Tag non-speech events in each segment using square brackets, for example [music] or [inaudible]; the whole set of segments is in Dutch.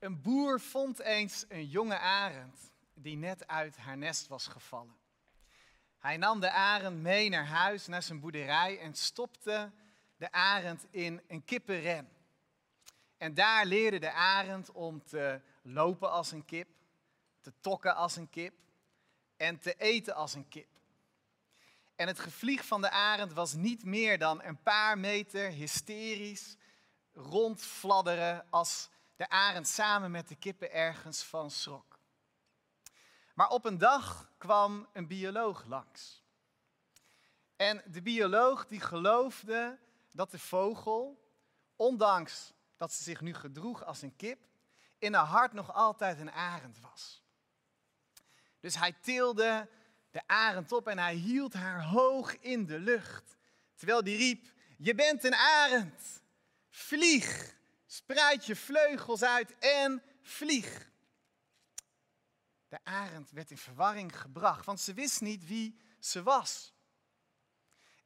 Een boer vond eens een jonge arend die net uit haar nest was gevallen. Hij nam de arend mee naar huis, naar zijn boerderij en stopte de arend in een kippenren. En daar leerde de arend om te lopen als een kip, te tokken als een kip en te eten als een kip. En het gevlieg van de arend was niet meer dan een paar meter hysterisch rondfladderen als de arend samen met de kippen ergens van schrok. Maar op een dag kwam een bioloog langs. En de bioloog die geloofde dat de vogel, ondanks dat ze zich nu gedroeg als een kip, in haar hart nog altijd een arend was. Dus hij tilde de arend op en hij hield haar hoog in de lucht. Terwijl die riep, je bent een arend, vlieg, spreid je vleugels uit en vlieg. De arend werd in verwarring gebracht, want ze wist niet wie ze was.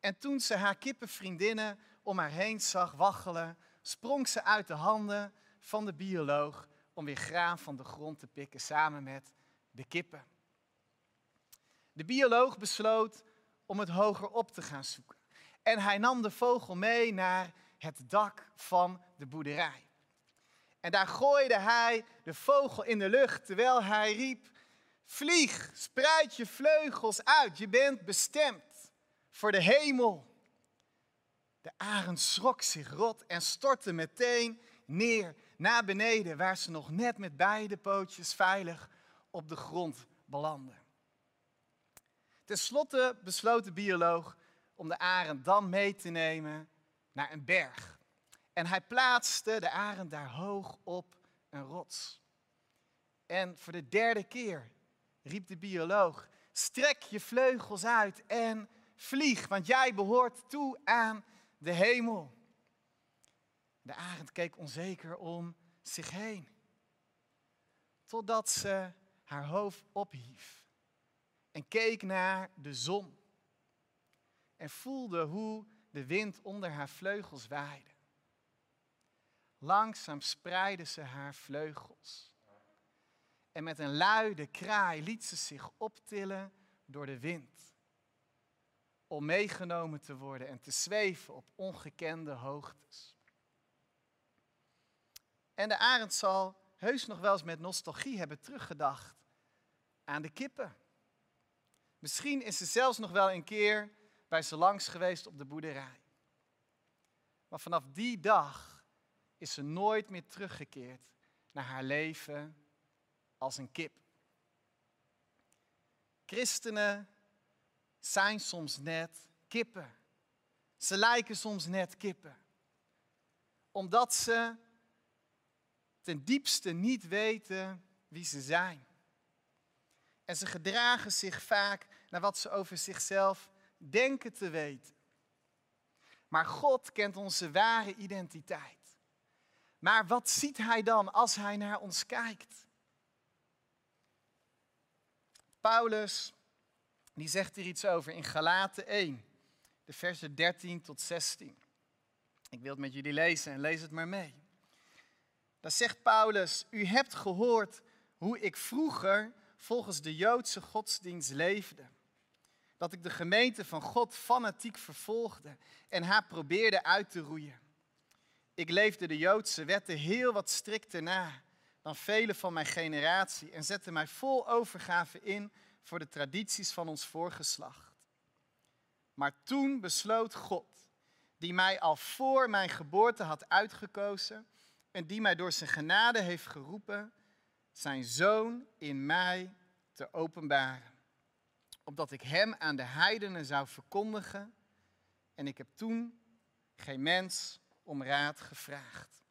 En toen ze haar kippenvriendinnen om haar heen zag waggelen, sprong ze uit de handen van de bioloog om weer graan van de grond te pikken samen met de kippen. De bioloog besloot om het hoger op te gaan zoeken. En hij nam de vogel mee naar het dak van de boerderij. En daar gooide hij de vogel in de lucht terwijl hij riep: Vlieg, spreid je vleugels uit, je bent bestemd voor de hemel. De arend schrok zich rot en stortte meteen neer naar beneden, waar ze nog net met beide pootjes veilig op de grond belanden. Ten slotte besloot de bioloog om de arend dan mee te nemen naar een berg. En hij plaatste de arend daar hoog op een rots. En voor de derde keer riep de bioloog: Strek je vleugels uit en vlieg, want jij behoort toe aan de hemel. De arend keek onzeker om zich heen, totdat ze haar hoofd ophief en keek naar de zon en voelde hoe de wind onder haar vleugels waaide. Langzaam spreidde ze haar vleugels. En met een luide kraai liet ze zich optillen door de wind. Om meegenomen te worden en te zweven op ongekende hoogtes. En de arend zal heus nog wel eens met nostalgie hebben teruggedacht aan de kippen. Misschien is ze zelfs nog wel een keer bij ze langs geweest op de boerderij. Maar vanaf die dag is ze nooit meer teruggekeerd naar haar leven als een kip. Christenen zijn soms net kippen. Ze lijken soms net kippen. Omdat ze ten diepste niet weten wie ze zijn. En ze gedragen zich vaak naar wat ze over zichzelf denken te weten. Maar God kent onze ware identiteit. Maar wat ziet Hij dan als Hij naar ons kijkt? Paulus, die zegt hier iets over in Galaten 1, de versen 13 tot 16. Ik wil het met jullie lezen en lees het maar mee. Daar zegt Paulus, u hebt gehoord hoe ik vroeger volgens de Joodse godsdienst leefde. Dat ik de gemeente van God fanatiek vervolgde en haar probeerde uit te roeien. Ik leefde de Joodse wetten heel wat strikter na dan vele van mijn generatie en zette mij vol overgave in voor de tradities van ons voorgeslacht. Maar toen besloot God, die mij al voor mijn geboorte had uitgekozen en die mij door zijn genade heeft geroepen, zijn zoon in mij te openbaren. Opdat ik hem aan de heidenen zou verkondigen. En ik heb toen geen mens om raad gevraagd.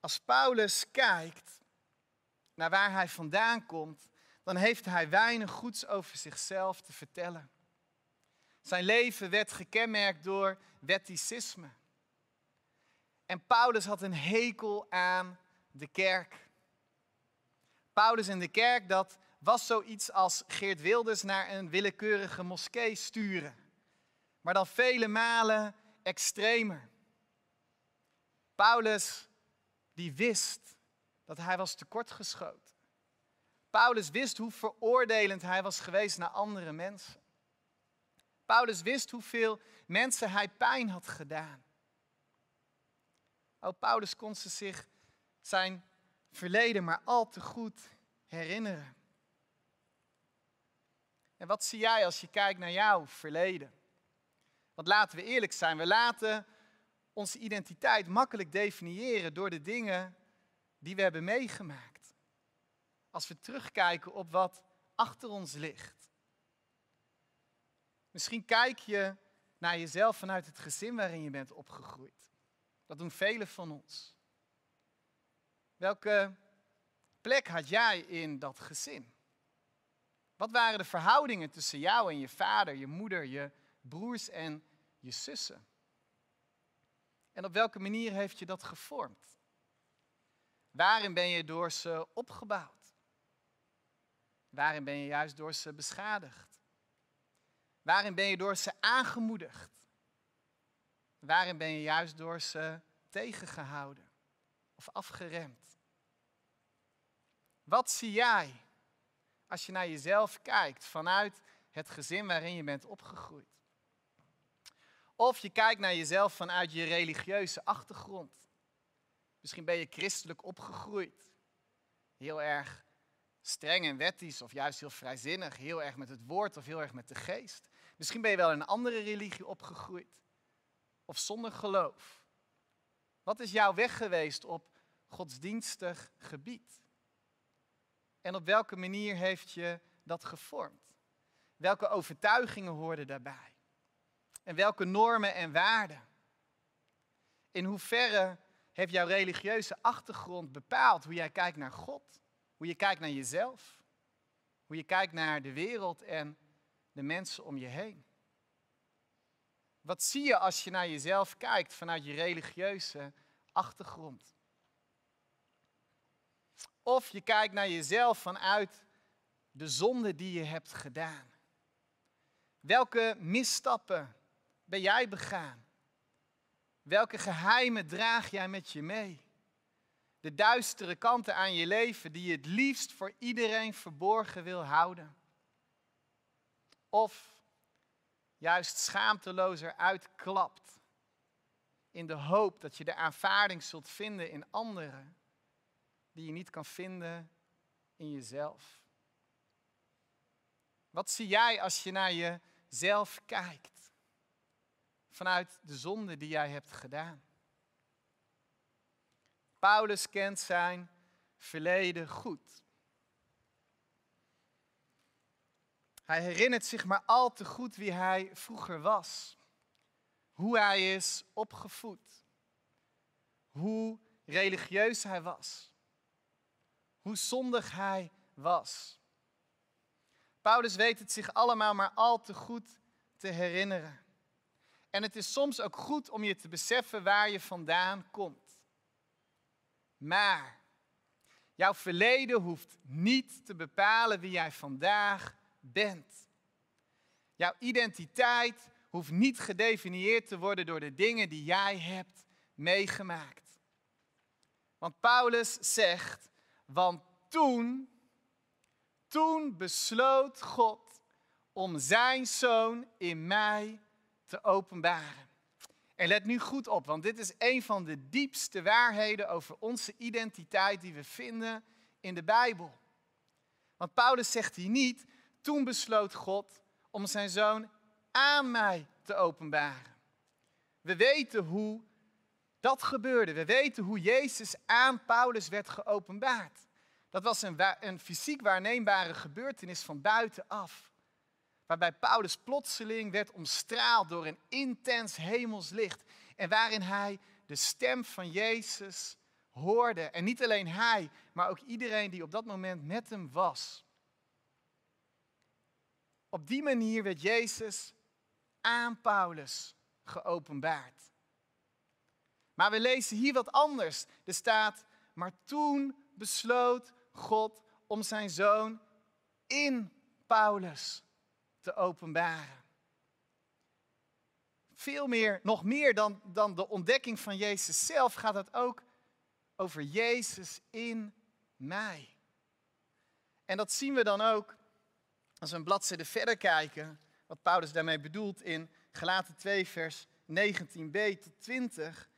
Als Paulus kijkt naar waar hij vandaan komt, dan heeft hij weinig goeds over zichzelf te vertellen. Zijn leven werd gekenmerkt door wetticisme. En Paulus had een hekel aan de kerk. Paulus in de kerk, dat was zoiets als Geert Wilders naar een willekeurige moskee sturen. Maar dan vele malen extremer. Paulus die wist dat hij was tekortgeschoten. Paulus wist hoe veroordelend hij was geweest naar andere mensen. Paulus wist hoeveel mensen hij pijn had gedaan. Oh, Paulus kon ze zich zijn verleden maar al te goed herinneren. En wat zie jij als je kijkt naar jouw verleden? Want laten we eerlijk zijn, we laten onze identiteit makkelijk definiëren door de dingen die we hebben meegemaakt. Als we terugkijken op wat achter ons ligt. Misschien kijk je naar jezelf vanuit het gezin waarin je bent opgegroeid. Dat doen velen van ons. Welke plek had jij in dat gezin? Wat waren de verhoudingen tussen jou en je vader, je moeder, je broers en je zussen? En op welke manier heeft je dat gevormd? Waarin ben je door ze opgebouwd? Waarin ben je juist door ze beschadigd? Waarin ben je door ze aangemoedigd? Waarin ben je juist door ze tegengehouden of afgeremd? Wat zie jij als je naar jezelf kijkt vanuit het gezin waarin je bent opgegroeid? Of je kijkt naar jezelf vanuit je religieuze achtergrond. Misschien ben je christelijk opgegroeid. Heel erg streng en wettisch of juist heel vrijzinnig. Heel erg met het woord of heel erg met de geest. Misschien ben je wel in een andere religie opgegroeid. Of zonder geloof. Wat is jouw weg geweest op godsdienstig gebied? En op welke manier heeft je dat gevormd? Welke overtuigingen hoorden daarbij? En welke normen en waarden? In hoeverre heeft jouw religieuze achtergrond bepaald hoe jij kijkt naar God? Hoe je kijkt naar jezelf? Hoe je kijkt naar de wereld en de mensen om je heen? Wat zie je als je naar jezelf kijkt vanuit je religieuze achtergrond? Of je kijkt naar jezelf vanuit de zonde die je hebt gedaan. Welke misstappen ben jij begaan? Welke geheimen draag jij met je mee? De duistere kanten aan je leven die je het liefst voor iedereen verborgen wil houden. Of juist schaamtelozer uitklapt in de hoop dat je de aanvaarding zult vinden in anderen die je niet kan vinden in jezelf. Wat zie jij als je naar jezelf kijkt? vanuit de zonde die jij hebt gedaan. Paulus kent zijn verleden goed. Hij herinnert zich maar al te goed wie hij vroeger was. Hoe hij is opgevoed. Hoe religieus hij was. Hoe zondig hij was. Paulus weet het zich allemaal maar al te goed te herinneren. En het is soms ook goed om je te beseffen waar je vandaan komt. Maar jouw verleden hoeft niet te bepalen wie jij vandaag bent. Jouw identiteit hoeft niet gedefinieerd te worden door de dingen die jij hebt meegemaakt. Want Paulus zegt, want toen, toen besloot God om zijn zoon in mij te openbaren. En let nu goed op, want dit is een van de diepste waarheden over onze identiteit die we vinden in de Bijbel. Want Paulus zegt hier niet, toen besloot God om zijn zoon aan mij te openbaren. We weten hoe dat gebeurde. We weten hoe Jezus aan Paulus werd geopenbaard. Dat was een, een fysiek waarneembare gebeurtenis van buitenaf waarbij Paulus plotseling werd omstraald door een intens hemels licht en waarin hij de stem van Jezus hoorde. En niet alleen hij, maar ook iedereen die op dat moment met hem was. Op die manier werd Jezus aan Paulus geopenbaard. Maar we lezen hier wat anders. Er staat, maar toen besloot God om zijn zoon in Paulus te openbaren. Veel meer, nog meer dan, dan de ontdekking van Jezus zelf, gaat het ook over Jezus in mij. En dat zien we dan ook als we een bladzijde verder kijken, wat Paulus daarmee bedoelt in Galaten 2, vers 19b tot 20.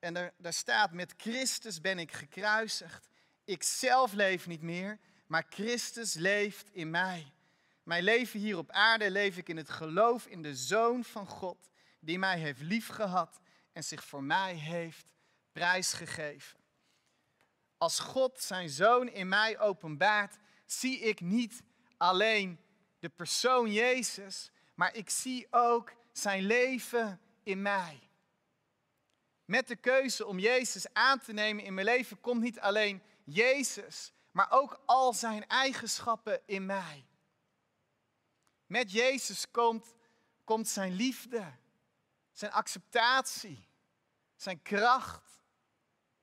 En daar, daar staat, met Christus ben ik gekruisigd. Ik zelf leef niet meer, maar Christus leeft in mij. Mijn leven hier op aarde leef ik in het geloof in de Zoon van God, die mij heeft liefgehad en zich voor mij heeft prijsgegeven. Als God zijn Zoon in mij openbaart, zie ik niet alleen de persoon Jezus, maar ik zie ook zijn leven in mij. Met de keuze om Jezus aan te nemen in mijn leven komt niet alleen Jezus, maar ook al zijn eigenschappen in mij. Met Jezus komt, komt zijn liefde, zijn acceptatie, zijn kracht,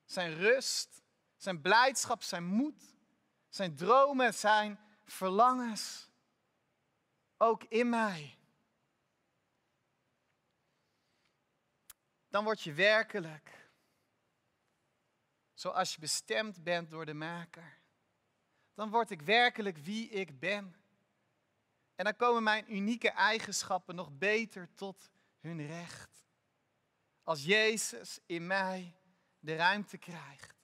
zijn rust, zijn blijdschap, zijn moed, zijn dromen, zijn verlangens. Ook in mij. Dan word je werkelijk zoals je bestemd bent door de Maker. Dan word ik werkelijk wie ik ben. En dan komen mijn unieke eigenschappen nog beter tot hun recht. Als Jezus in mij de ruimte krijgt.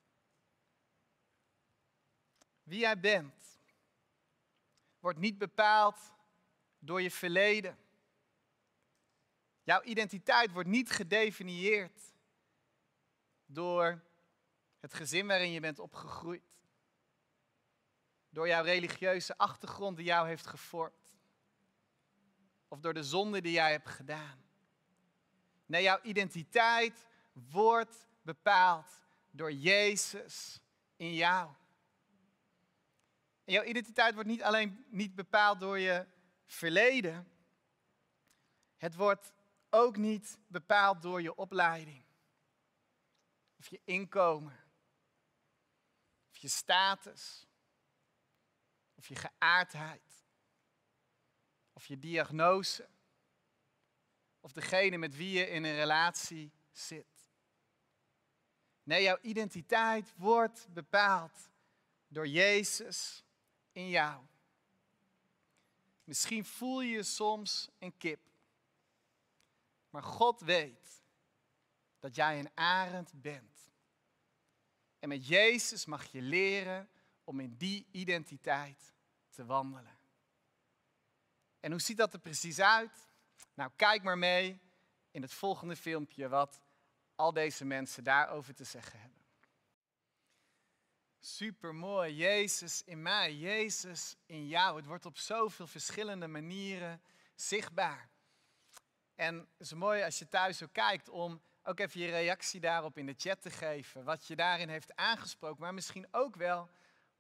Wie jij bent, wordt niet bepaald door je verleden. Jouw identiteit wordt niet gedefinieerd door het gezin waarin je bent opgegroeid. Door jouw religieuze achtergrond die jou heeft gevormd. Of door de zonde die jij hebt gedaan. Nee, jouw identiteit wordt bepaald door Jezus in jou. En jouw identiteit wordt niet alleen niet bepaald door je verleden. Het wordt ook niet bepaald door je opleiding. Of je inkomen. Of je status. Of je geaardheid. Of je diagnose. Of degene met wie je in een relatie zit. Nee, jouw identiteit wordt bepaald door Jezus in jou. Misschien voel je je soms een kip. Maar God weet dat jij een arend bent. En met Jezus mag je leren om in die identiteit te wandelen. En hoe ziet dat er precies uit? Nou, kijk maar mee in het volgende filmpje wat al deze mensen daarover te zeggen hebben. Super mooi. Jezus in mij, Jezus in jou. Het wordt op zoveel verschillende manieren zichtbaar. En het is mooi als je thuis zo kijkt om ook even je reactie daarop in de chat te geven. Wat je daarin heeft aangesproken, maar misschien ook wel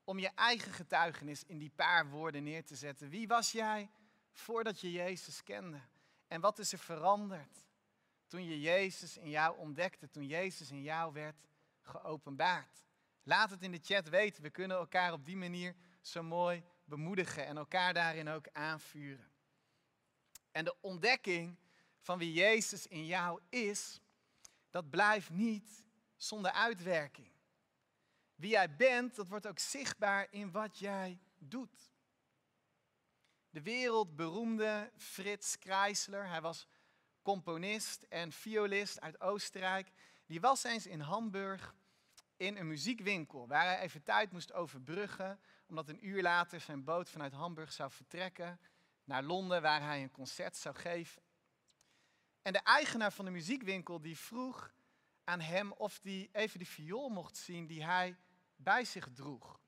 om je eigen getuigenis in die paar woorden neer te zetten. Wie was jij voordat je Jezus kende? En wat is er veranderd toen je Jezus in jou ontdekte, toen Jezus in jou werd geopenbaard? Laat het in de chat weten. We kunnen elkaar op die manier zo mooi bemoedigen en elkaar daarin ook aanvuren. En de ontdekking van wie Jezus in jou is, dat blijft niet zonder uitwerking. Wie jij bent, dat wordt ook zichtbaar in wat jij doet. De wereldberoemde Frits Kreisler, hij was componist en violist uit Oostenrijk, die was eens in Hamburg in een muziekwinkel waar hij even tijd moest overbruggen, omdat een uur later zijn boot vanuit Hamburg zou vertrekken naar Londen waar hij een concert zou geven. En de eigenaar van de muziekwinkel die vroeg aan hem of hij even de viool mocht zien die hij bij zich droeg.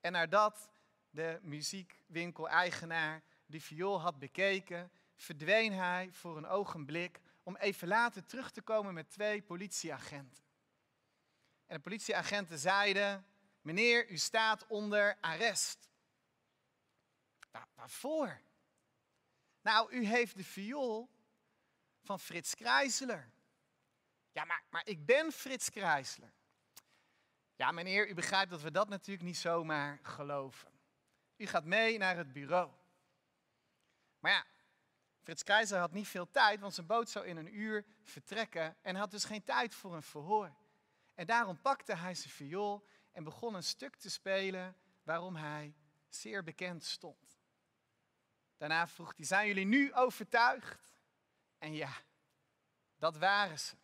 En nadat de muziekwinkel-eigenaar die viool had bekeken, verdween hij voor een ogenblik om even later terug te komen met twee politieagenten. En de politieagenten zeiden, meneer, u staat onder arrest. Waar, waarvoor? Nou, u heeft de viool van Frits Krijsler. Ja, maar, ik ben Frits Krijsler. Ja, meneer, u begrijpt dat we dat natuurlijk niet zomaar geloven. U gaat mee naar het bureau. Maar ja, Frits Krijsler had niet veel tijd, want zijn boot zou in een uur vertrekken en had dus geen tijd voor een verhoor. En daarom pakte hij zijn viool en begon een stuk te spelen waarom hij zeer bekend stond. Daarna vroeg hij, zijn jullie nu overtuigd? En ja, dat waren ze.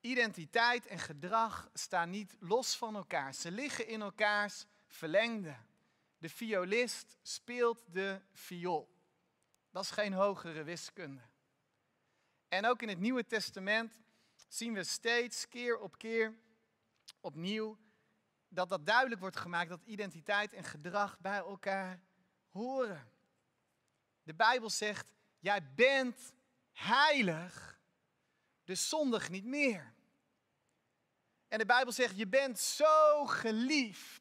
Identiteit en gedrag staan niet los van elkaar. Ze liggen in elkaars verlengde. De violist speelt de viool. Dat is geen hogere wiskunde. En ook in het Nieuwe Testament zien we steeds keer op keer opnieuw dat dat duidelijk wordt gemaakt dat identiteit en gedrag bij elkaar horen. De Bijbel zegt, jij bent heilig, dus zondig niet meer. En de Bijbel zegt, je bent zo geliefd.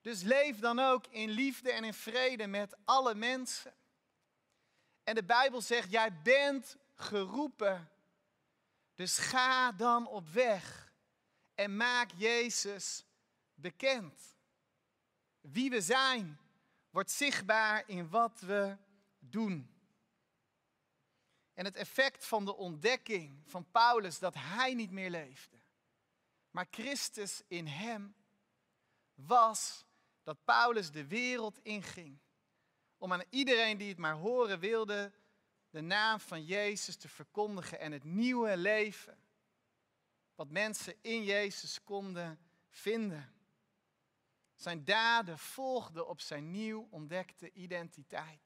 Dus leef dan ook in liefde en in vrede met alle mensen. En de Bijbel zegt, jij bent geroepen. Dus ga dan op weg en maak Jezus bekend. Wie we zijn wordt zichtbaar in wat we doen. En het effect van de ontdekking van Paulus dat hij niet meer leefde, maar Christus in hem, was dat Paulus de wereld inging om aan iedereen die het maar horen wilde de naam van Jezus te verkondigen en het nieuwe leven wat mensen in Jezus konden vinden. Zijn daden volgden op zijn nieuw ontdekte identiteit.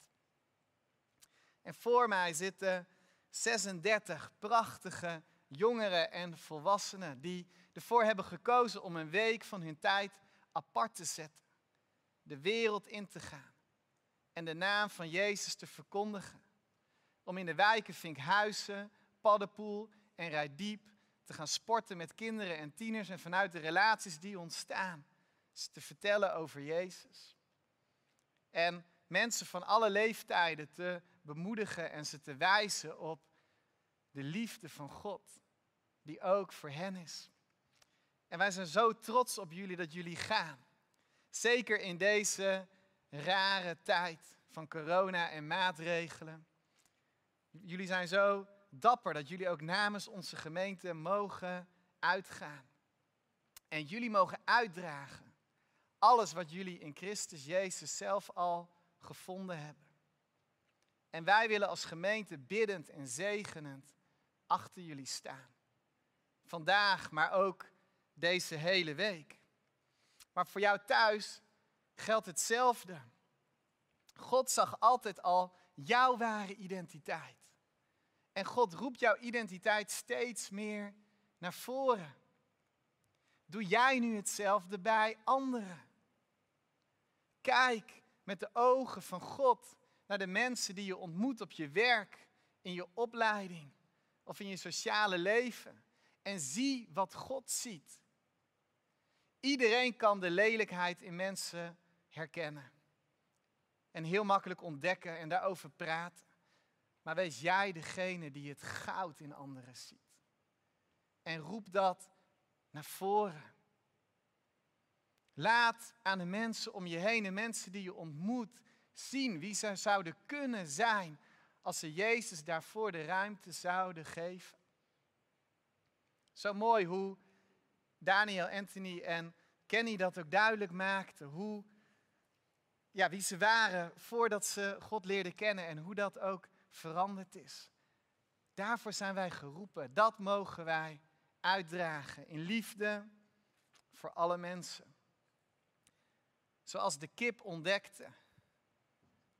En voor mij zitten 36 prachtige jongeren en volwassenen die ervoor hebben gekozen om een week van hun tijd apart te zetten, de wereld in te gaan en de naam van Jezus te verkondigen. Om in de wijken Vinkhuizen, Paddenpoel en Rijdiep te gaan sporten met kinderen en tieners en vanuit de relaties die ontstaan te vertellen over Jezus. En mensen van alle leeftijden te bemoedigen en ze te wijzen op de liefde van God, die ook voor hen is. En wij zijn zo trots op jullie dat jullie gaan. Zeker in deze rare tijd van corona en maatregelen. Jullie zijn zo dapper dat jullie ook namens onze gemeente mogen uitgaan. En jullie mogen uitdragen alles wat jullie in Christus Jezus zelf al gevonden hebben. En wij willen als gemeente biddend en zegenend achter jullie staan. Vandaag, maar ook deze hele week. Maar voor jou thuis geldt hetzelfde. God zag altijd al jouw ware identiteit. En God roept jouw identiteit steeds meer naar voren. Doe jij nu hetzelfde bij anderen? Kijk met de ogen van God naar de mensen die je ontmoet op je werk, in je opleiding of in je sociale leven. En zie wat God ziet. Iedereen kan de lelijkheid in mensen herkennen. En heel makkelijk ontdekken en daarover praten. Maar wees jij degene die het goud in anderen ziet. En roep dat naar voren. Laat aan de mensen om je heen, de mensen die je ontmoet, zien wie ze zouden kunnen zijn als ze Jezus daarvoor de ruimte zouden geven. Zo mooi hoe Daniel, Anthony en Kenny dat ook duidelijk maakten. Hoe, ja, wie ze waren voordat ze God leerden kennen en hoe dat ook veranderd is. Daarvoor zijn wij geroepen. Dat mogen wij uitdragen in liefde voor alle mensen. Zoals de kip ontdekte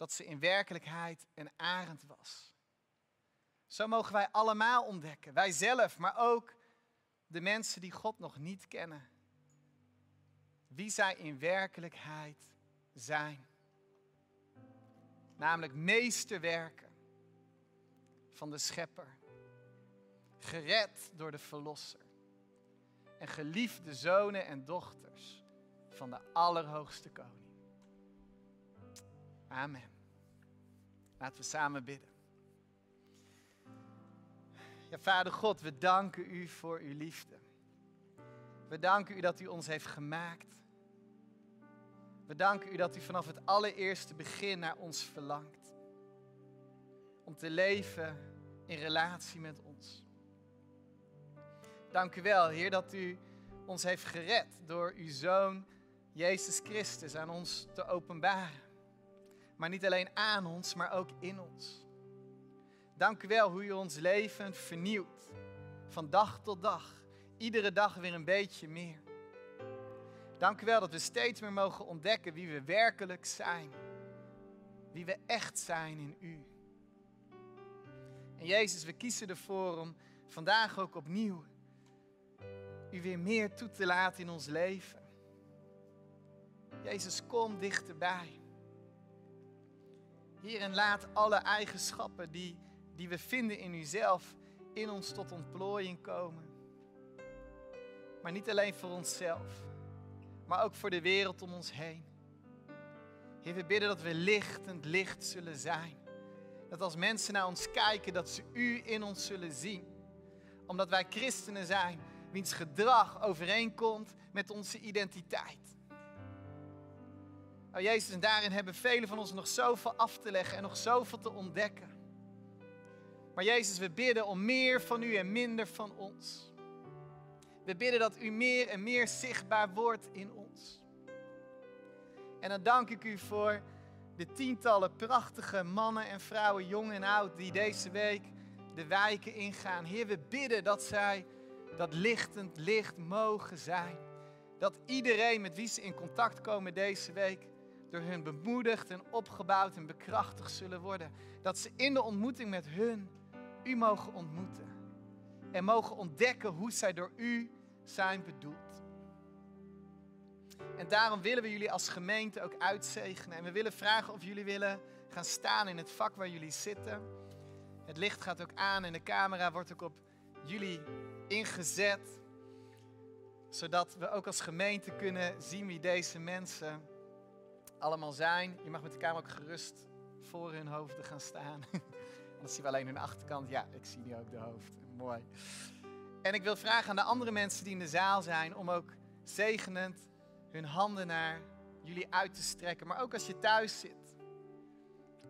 dat ze in werkelijkheid een arend was. Zo mogen wij allemaal ontdekken, wij zelf, maar ook de mensen die God nog niet kennen. Wie zij in werkelijkheid zijn. Namelijk meesterwerken van de Schepper. Gered door de Verlosser. En geliefde zonen en dochters van de Allerhoogste Koning. Amen. Laten we samen bidden. Ja, Vader God, we danken u voor uw liefde. We danken u dat u ons heeft gemaakt. We danken u dat u vanaf het allereerste begin naar ons verlangt. Om te leven in relatie met ons. Dank u wel, Heer, dat u ons heeft gered door uw Zoon Jezus Christus aan ons te openbaren. Maar niet alleen aan ons, maar ook in ons. Dank u wel hoe u ons leven vernieuwt. Van dag tot dag. Iedere dag weer een beetje meer. Dank u wel dat we steeds meer mogen ontdekken wie we werkelijk zijn. Wie we echt zijn in u. En Jezus, we kiezen ervoor om vandaag ook opnieuw u weer meer toe te laten in ons leven. Jezus, kom dichterbij. Hier en laat alle eigenschappen die, die we vinden in uzelf in ons tot ontplooiing komen. Maar niet alleen voor onszelf, maar ook voor de wereld om ons heen. Heer, we bidden dat we lichtend licht zullen zijn. Dat als mensen naar ons kijken, dat ze U in ons zullen zien. Omdat wij christenen zijn, wiens gedrag overeenkomt met onze identiteit. Oh Jezus, en daarin hebben velen van ons nog zoveel af te leggen en nog zoveel te ontdekken. Maar Jezus, we bidden om meer van U en minder van ons. We bidden dat U meer en meer zichtbaar wordt in ons. En dan dank ik U voor de tientallen prachtige mannen en vrouwen, jong en oud, die deze week de wijken ingaan. Heer, we bidden dat zij dat lichtend licht mogen zijn. Dat iedereen met wie ze in contact komen deze week door hun bemoedigd en opgebouwd en bekrachtigd zullen worden. Dat ze in de ontmoeting met hun u mogen ontmoeten. En mogen ontdekken hoe zij door u zijn bedoeld. En daarom willen we jullie als gemeente ook uitzegenen. En we willen vragen of jullie willen gaan staan in het vak waar jullie zitten. Het licht gaat ook aan en de camera wordt ook op jullie ingezet. Zodat we ook als gemeente kunnen zien wie deze mensen allemaal zijn. Je mag met camera ook gerust voor hun hoofden gaan staan. [laughs] dan zien we alleen hun achterkant. Ja, ik zie nu ook de hoofd. Mooi. En ik wil vragen aan de andere mensen die in de zaal zijn om ook zegenend hun handen naar jullie uit te strekken. Maar ook als je thuis zit.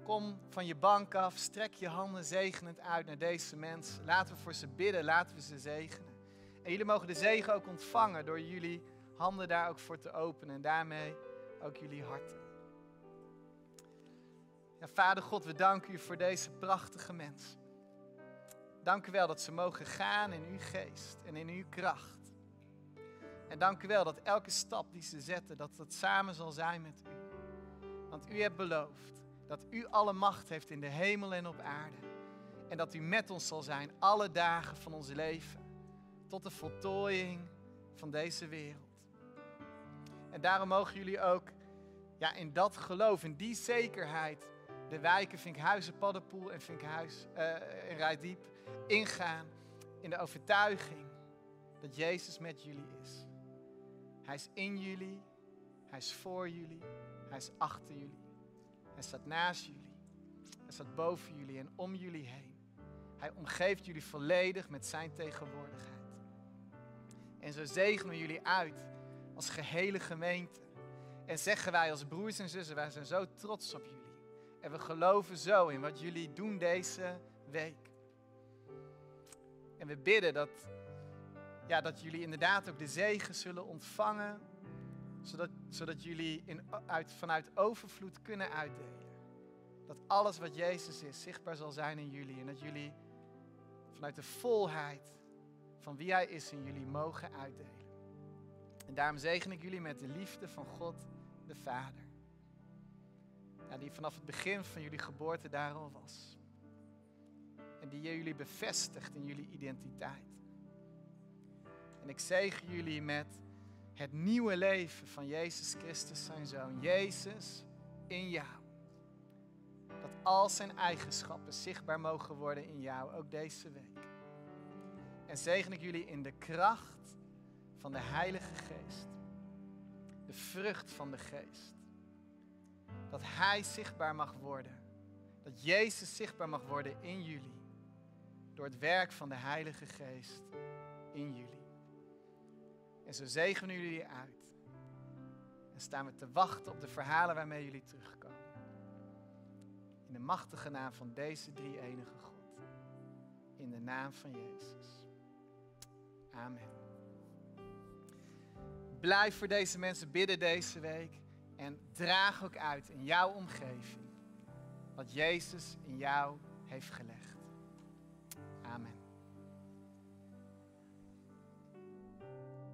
Kom van je bank af, strek je handen zegenend uit naar deze mensen. Laten we voor ze bidden, laten we ze zegenen. En jullie mogen de zegen ook ontvangen door jullie handen daar ook voor te openen. En daarmee ook jullie harten. Ja, Vader God, we danken u voor deze prachtige mensen. Dank u wel dat ze mogen gaan in uw geest en in uw kracht. En dank u wel dat elke stap die ze zetten, dat dat samen zal zijn met u. Want u hebt beloofd dat u alle macht heeft in de hemel en op aarde. En dat u met ons zal zijn alle dagen van ons leven. Tot de voltooiing van deze wereld. En daarom mogen jullie ook ja, in dat geloof, in die zekerheid, de wijken Vinkhuizen, Paddenpoel en Vinkhuis uh, en Rijdiep ingaan in de overtuiging dat Jezus met jullie is. Hij is in jullie, hij is voor jullie, hij is achter jullie. Hij staat naast jullie, hij staat boven jullie en om jullie heen. Hij omgeeft jullie volledig met zijn tegenwoordigheid. En zo zegenen we jullie uit als gehele gemeente. En zeggen wij als broers en zussen, wij zijn zo trots op jullie. En we geloven zo in wat jullie doen deze week. En we bidden dat, ja, dat jullie inderdaad ook de zegen zullen ontvangen. Zodat, zodat jullie in, uit, vanuit overvloed kunnen uitdelen. Dat alles wat Jezus is zichtbaar zal zijn in jullie. En dat jullie vanuit de volheid van wie Hij is in jullie mogen uitdelen. En daarom zegen ik jullie met de liefde van God de Vader. Die vanaf het begin van jullie geboorte daar al was. En die jullie bevestigt in jullie identiteit. En ik zegen jullie met het nieuwe leven van Jezus Christus, zijn zoon. Jezus in jou. Dat al zijn eigenschappen zichtbaar mogen worden in jou, ook deze week. En zegen ik jullie in de kracht van de Heilige Geest. De vrucht van de Geest dat Hij zichtbaar mag worden. Dat Jezus zichtbaar mag worden in jullie. Door het werk van de Heilige Geest in jullie. En zo zegenen jullie uit. En staan we te wachten op de verhalen waarmee jullie terugkomen. In de machtige naam van deze drie enige God. In de naam van Jezus. Amen. Blijf voor deze mensen bidden deze week en draag ook uit in jouw omgeving wat Jezus in jou heeft gelegd.